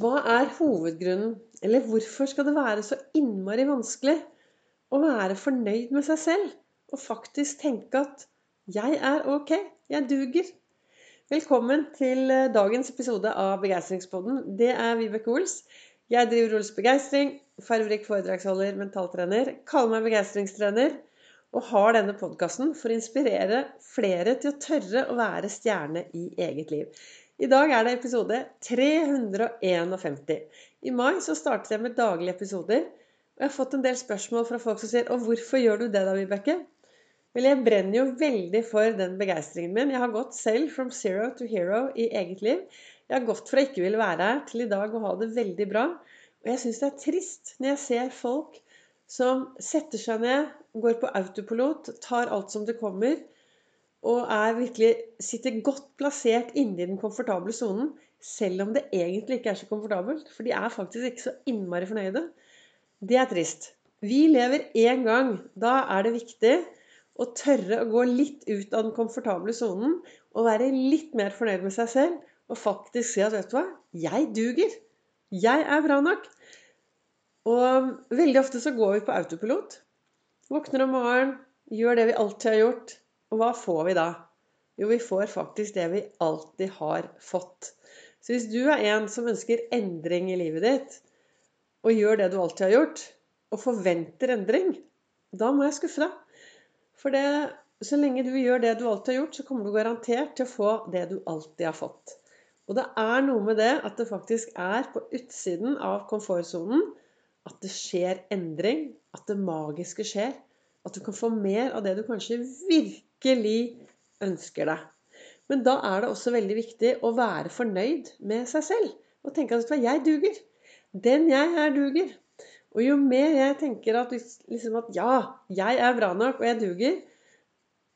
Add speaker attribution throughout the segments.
Speaker 1: Hva er hovedgrunnen, eller hvorfor skal det være så innmari vanskelig å være fornøyd med seg selv og faktisk tenke at 'jeg er ok, jeg duger'? Velkommen til eh, dagens episode av Begeistringspodden. Det er Vibeke Ols. Jeg driver Ols Begeistring, fargerik foredragsholder, mentaltrener, kaller meg begeistringstrener og har denne podkasten for å inspirere flere til å tørre å være stjerne i eget liv. I dag er det episode 351. I mai så startet jeg med daglige episoder. Og jeg har fått en del spørsmål fra folk som sier 'Og hvorfor gjør du det da, Vibeke?' Vel, jeg brenner jo veldig for den begeistringen min. Jeg har gått selv from zero to hero i eget liv. Jeg har gått fra ikke ville være her til i dag å ha det veldig bra. Og jeg syns det er trist når jeg ser folk som setter seg ned, går på autopilot, tar alt som det kommer, og er virkelig sitter godt plassert inni den komfortable sonen, selv om det egentlig ikke er så komfortabelt. For de er faktisk ikke så innmari fornøyde. Det er trist. Vi lever én gang. Da er det viktig å tørre å gå litt ut av den komfortable sonen og være litt mer fornøyd med seg selv og faktisk si at vet du hva, jeg duger. Jeg er bra nok. Og veldig ofte så går vi på autopilot. Våkner om morgenen, gjør det vi alltid har gjort. Og hva får vi da? Jo, vi får faktisk det vi alltid har fått. Så hvis du er en som ønsker endring i livet ditt, og gjør det du alltid har gjort, og forventer endring, da må jeg skuffe deg. For det, så lenge du gjør det du alltid har gjort, så kommer du garantert til å få det du alltid har fått. Og det er noe med det at det faktisk er på utsiden av komfortsonen at det skjer endring, at det magiske skjer. At du kan få mer av det du kanskje virkelig ønsker deg. Men da er det også veldig viktig å være fornøyd med seg selv. Og tenke at jeg duger. Den jeg er, duger. Og jo mer jeg tenker at, liksom at ja, jeg er bra nok, og jeg duger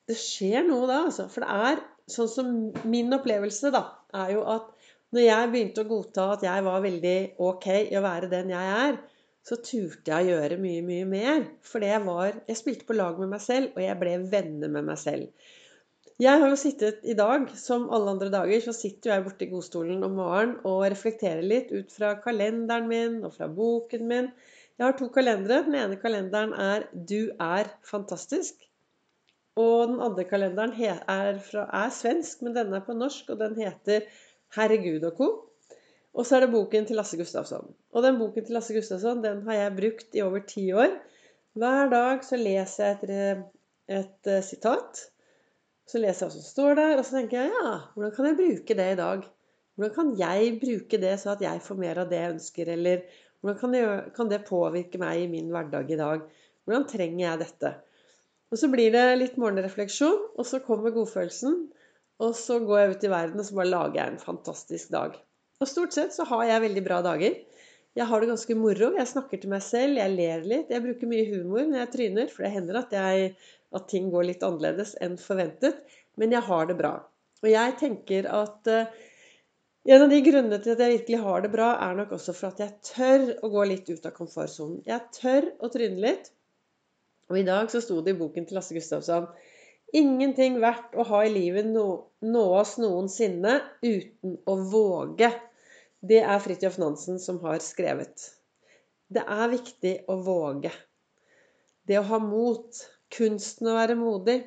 Speaker 1: Det skjer noe da, altså. For det er sånn som min opplevelse, da, er jo at når jeg begynte å godta at jeg var veldig ok i å være den jeg er, så turte jeg å gjøre mye, mye mer. For jeg var Jeg spilte på lag med meg selv, og jeg ble venner med meg selv. Jeg har jo sittet i dag, som alle andre dager, så sitter jeg borte i godstolen om morgenen og reflekterer litt ut fra kalenderen min og fra boken min. Jeg har to kalendere. Den ene kalenderen er 'Du er fantastisk'. Og den andre kalenderen er, fra, er svensk, men denne er på norsk, og den heter 'Herregud og co'. Og så er det boken til Lasse Gustafsson. Og den boken til Lasse Gustafsson den har jeg brukt i over ti år. Hver dag så leser jeg et, et, et sitat. Så leser jeg hva som står der, og så tenker jeg ja, hvordan kan jeg bruke det i dag? Hvordan kan jeg bruke det så at jeg får mer av det jeg ønsker? Eller hvordan kan det, kan det påvirke meg i min hverdag i dag? Hvordan trenger jeg dette? Og så blir det litt morgenrefleksjon, og så kommer godfølelsen. Og så går jeg ut i verden og så bare lager jeg en fantastisk dag. Og stort sett så har jeg veldig bra dager. Jeg har det ganske moro. Jeg snakker til meg selv, jeg ler litt. Jeg bruker mye humor når jeg tryner, for det hender at, jeg, at ting går litt annerledes enn forventet. Men jeg har det bra. Og jeg tenker at uh, en av de grunnene til at jeg virkelig har det bra, er nok også for at jeg tør å gå litt ut av komfortsonen. Jeg tør å tryne litt. Og i dag så sto det i boken til Lasse Gustavsson Ingenting verdt å ha i livet nå, nå oss noensinne uten å våge. Det er Fridtjof Nansen som har skrevet. Det er viktig å våge. Det å ha mot. Kunsten å være modig.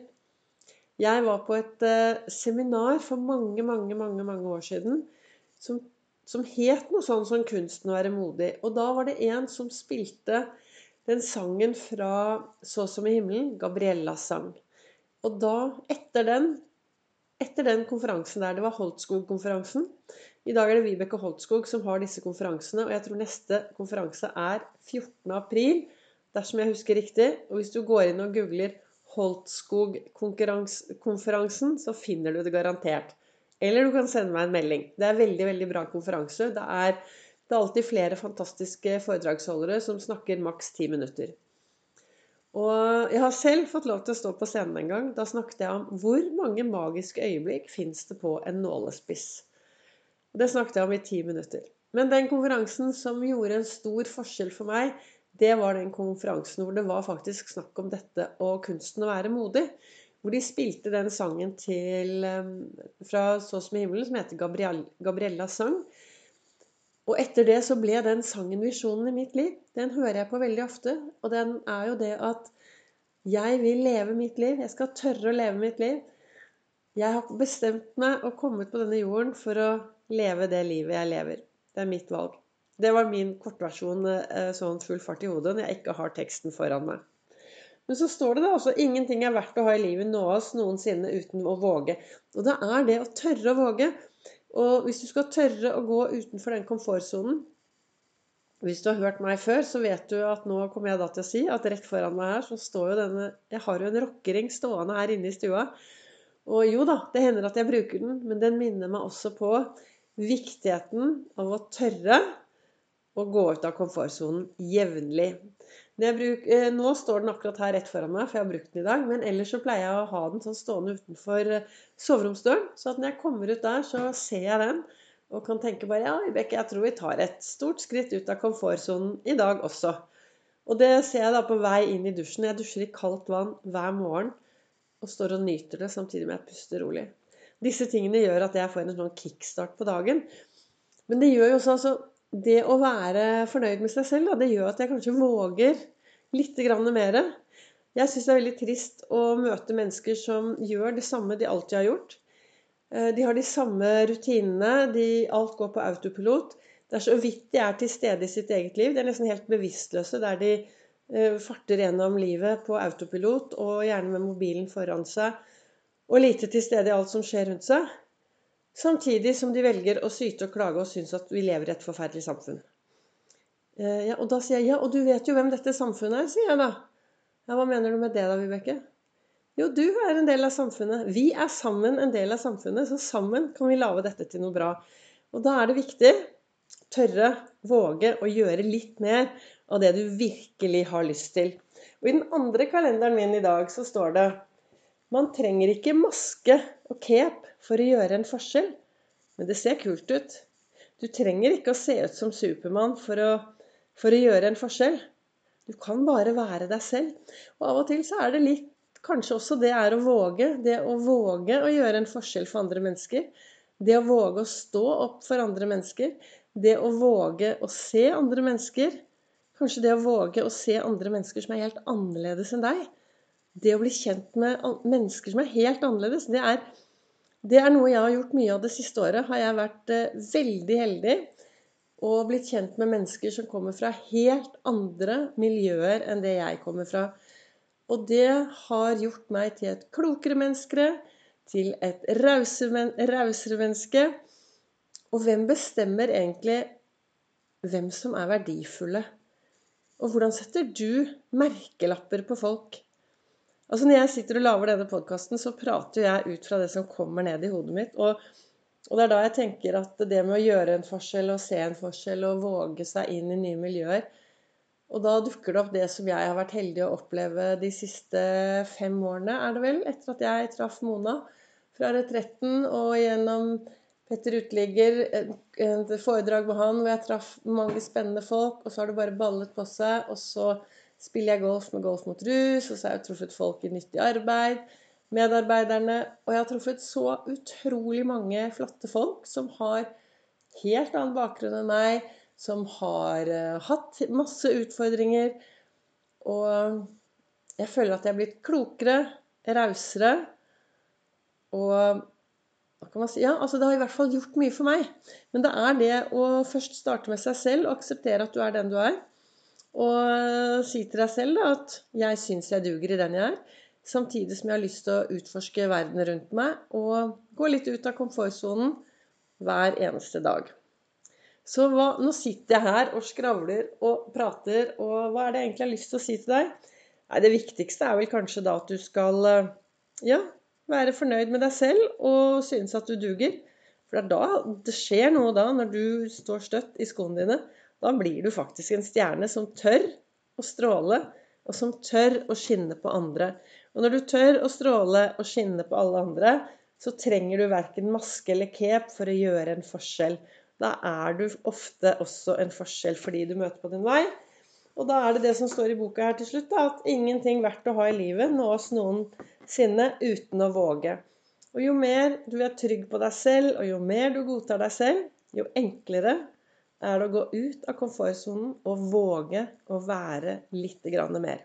Speaker 1: Jeg var på et uh, seminar for mange, mange, mange, mange år siden som, som het noe sånn som 'Kunsten å være modig'. Og da var det en som spilte den sangen fra 'Så som i himmelen', Gabriellas sang. Og da, etter den, etter den konferansen der, det var Holtskog-konferansen, i dag er det Vibeke Holtskog som har disse konferansene, og jeg tror neste konferanse er 14. april, dersom jeg husker riktig. Og hvis du går inn og googler Holtskog-konferansen, så finner du det garantert. Eller du kan sende meg en melding. Det er veldig, veldig bra konferanse. Det er, det er alltid flere fantastiske foredragsholdere som snakker maks ti minutter. Og jeg har selv fått lov til å stå på scenen en gang. Da snakket jeg om hvor mange magiske øyeblikk fins det på en nålespiss. Det snakket jeg om i ti minutter. Men den konferansen som gjorde en stor forskjell for meg, det var den konferansen hvor det var faktisk snakk om dette og kunsten å være modig. Hvor de spilte den sangen til, um, fra Så som i himmelen, som heter Gabriel, Gabriellas sang. Og etter det så ble den sangen visjonen i mitt liv. Den hører jeg på veldig ofte. Og den er jo det at jeg vil leve mitt liv. Jeg skal tørre å leve mitt liv. Jeg har bestemt meg og kommet på denne jorden for å leve det livet jeg lever. Det er mitt valg. Det var min kortversjon eh, sånn full fart i hodet når jeg ikke har teksten foran meg. Men så står det da også 'ingenting er verdt å ha i livet nå oss noensinne uten å våge'. Og det er det å tørre å våge. Og hvis du skal tørre å gå utenfor den komfortsonen Hvis du har hørt meg før, så vet du at nå kommer jeg da til å si at rett foran meg her så står jo denne Jeg har jo en rockering stående her inne i stua. Og jo da, det hender at jeg bruker den, men den minner meg også på viktigheten av å tørre å gå ut av komfortsonen jevnlig. Eh, nå står den akkurat her rett foran meg, for jeg har brukt den i dag. Men ellers så pleier jeg å ha den sånn stående utenfor eh, soveromsdøren. Så at når jeg kommer ut der, så ser jeg den. Og kan tenke bare ja, Vibeke, jeg tror vi tar et stort skritt ut av komfortsonen i dag også. Og det ser jeg da på vei inn i dusjen. Jeg dusjer i kaldt vann hver morgen og står og nyter det samtidig med at jeg puster rolig. Disse tingene gjør at jeg får en sånn kickstart på dagen. Men det gjør jo også altså det å være fornøyd med seg selv, da, det gjør at jeg kanskje våger litt mer. Jeg syns det er veldig trist å møte mennesker som gjør det samme de alltid har gjort. Eh, de har de samme rutinene. De, alt går på autopilot. Det er så vidt de er til stede i sitt eget liv. De er nesten helt bevisstløse der de eh, farter gjennom livet på autopilot og gjerne med mobilen foran seg og lite til stede i alt som skjer rundt seg. Samtidig som de velger å syte og klage og synes at vi lever i et forferdelig samfunn. Eh, ja, og da sier jeg ja, og du vet jo hvem dette samfunnet er, sier jeg da. Ja, hva mener du med det da, Vibeke? Jo, du er en del av samfunnet. Vi er sammen en del av samfunnet, så sammen kan vi lage dette til noe bra. Og da er det viktig tørre, våge å gjøre litt mer av det du virkelig har lyst til. Og i den andre kalenderen min i dag så står det man trenger ikke maske og cape for å gjøre en forskjell, men det ser kult ut. Du trenger ikke å se ut som Supermann for for å gjøre en forskjell. Du kan bare være deg selv. Og av og til så er det litt Kanskje også det er å våge. Det å våge å gjøre en forskjell for andre mennesker. Det å våge å stå opp for andre mennesker. Det å våge å se andre mennesker. Kanskje det å våge å se andre mennesker som er helt annerledes enn deg det å bli kjent med mennesker som er helt annerledes, det er, det er noe jeg har gjort mye av det siste året. Har jeg vært eh, veldig heldig og blitt kjent med mennesker som kommer fra helt andre miljøer enn det jeg kommer fra. Og det har gjort meg til et klokere menneske, til et rausere menneske. Og hvem bestemmer egentlig hvem som er verdifulle? Og hvordan setter du merkelapper på folk? Altså Når jeg sitter og lager denne podkasten, så prater jeg ut fra det som kommer ned i hodet mitt. Og, og, det er da jeg tenker at det med å gjøre en forskjell og se en forskjell og våge seg inn i nye miljøer Og da dukker det opp det som jeg har vært heldig å oppleve de siste fem årene, er det vel, etter at jeg traff Mona fra retretten og gjennom Petter Uteligger, et foredrag med han hvor jeg traff mange spennende folk, og så har det bare ballet på seg. Og så spiller jeg golf med Golf mot rus, og så har jeg truffet folk i nyttig arbeid, medarbeiderne Og jeg har truffet så utrolig mange flotte folk som har helt annen bakgrunn enn meg, som har uh, hatt masse utfordringer. Og jeg føler at jeg er blitt klokere, rausere. Og hva kan man si? Ja, altså det har i hvert fall gjort mye for meg. Men det er det å først starte med seg selv og akseptere at du er den du er. Og si til deg selv da, at 'jeg syns jeg duger i den jeg er', samtidig som jeg har lyst til å utforske verden rundt meg og gå litt ut av komfortsonen hver eneste dag. Så hva, nå sitter jeg her og skravler og prater, og hva er det jeg egentlig har lyst til å si til deg? Nei, Det viktigste er vel kanskje da at du skal ja, være fornøyd med deg selv og synes at du duger. For det er da det skjer noe da, når du står støtt i skoene dine da blir du faktisk en stjerne som tør å stråle, og som tør å skinne på andre. Og når du tør å stråle og skinne på alle andre, så trenger du verken maske eller cape for å gjøre en forskjell. Da er du ofte også en forskjell fordi du møter på din vei. Og da er det det som står i boka her til slutt, da, at ingenting verdt å ha i livet nås noensinne uten å våge. Og jo mer du er trygg på deg selv, og jo mer du godtar deg selv, jo enklere er det å gå ut av komfortsonen og våge å være litt mer.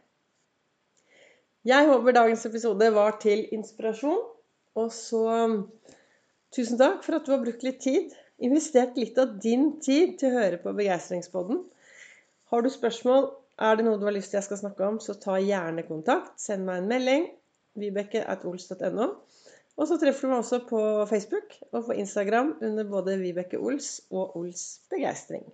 Speaker 1: Jeg håper dagens episode var til inspirasjon. Og så tusen takk for at du har brukt litt tid. Investert litt av din tid til å høre på Begeistringspodden. Har du spørsmål, er det noe du har lyst til jeg skal snakke om, så ta gjerne kontakt. Send meg en melding. Vibeke.ols.no. Og så treffer du meg også på Facebook og på Instagram under både Vibeke Ols og Ols Begeistring.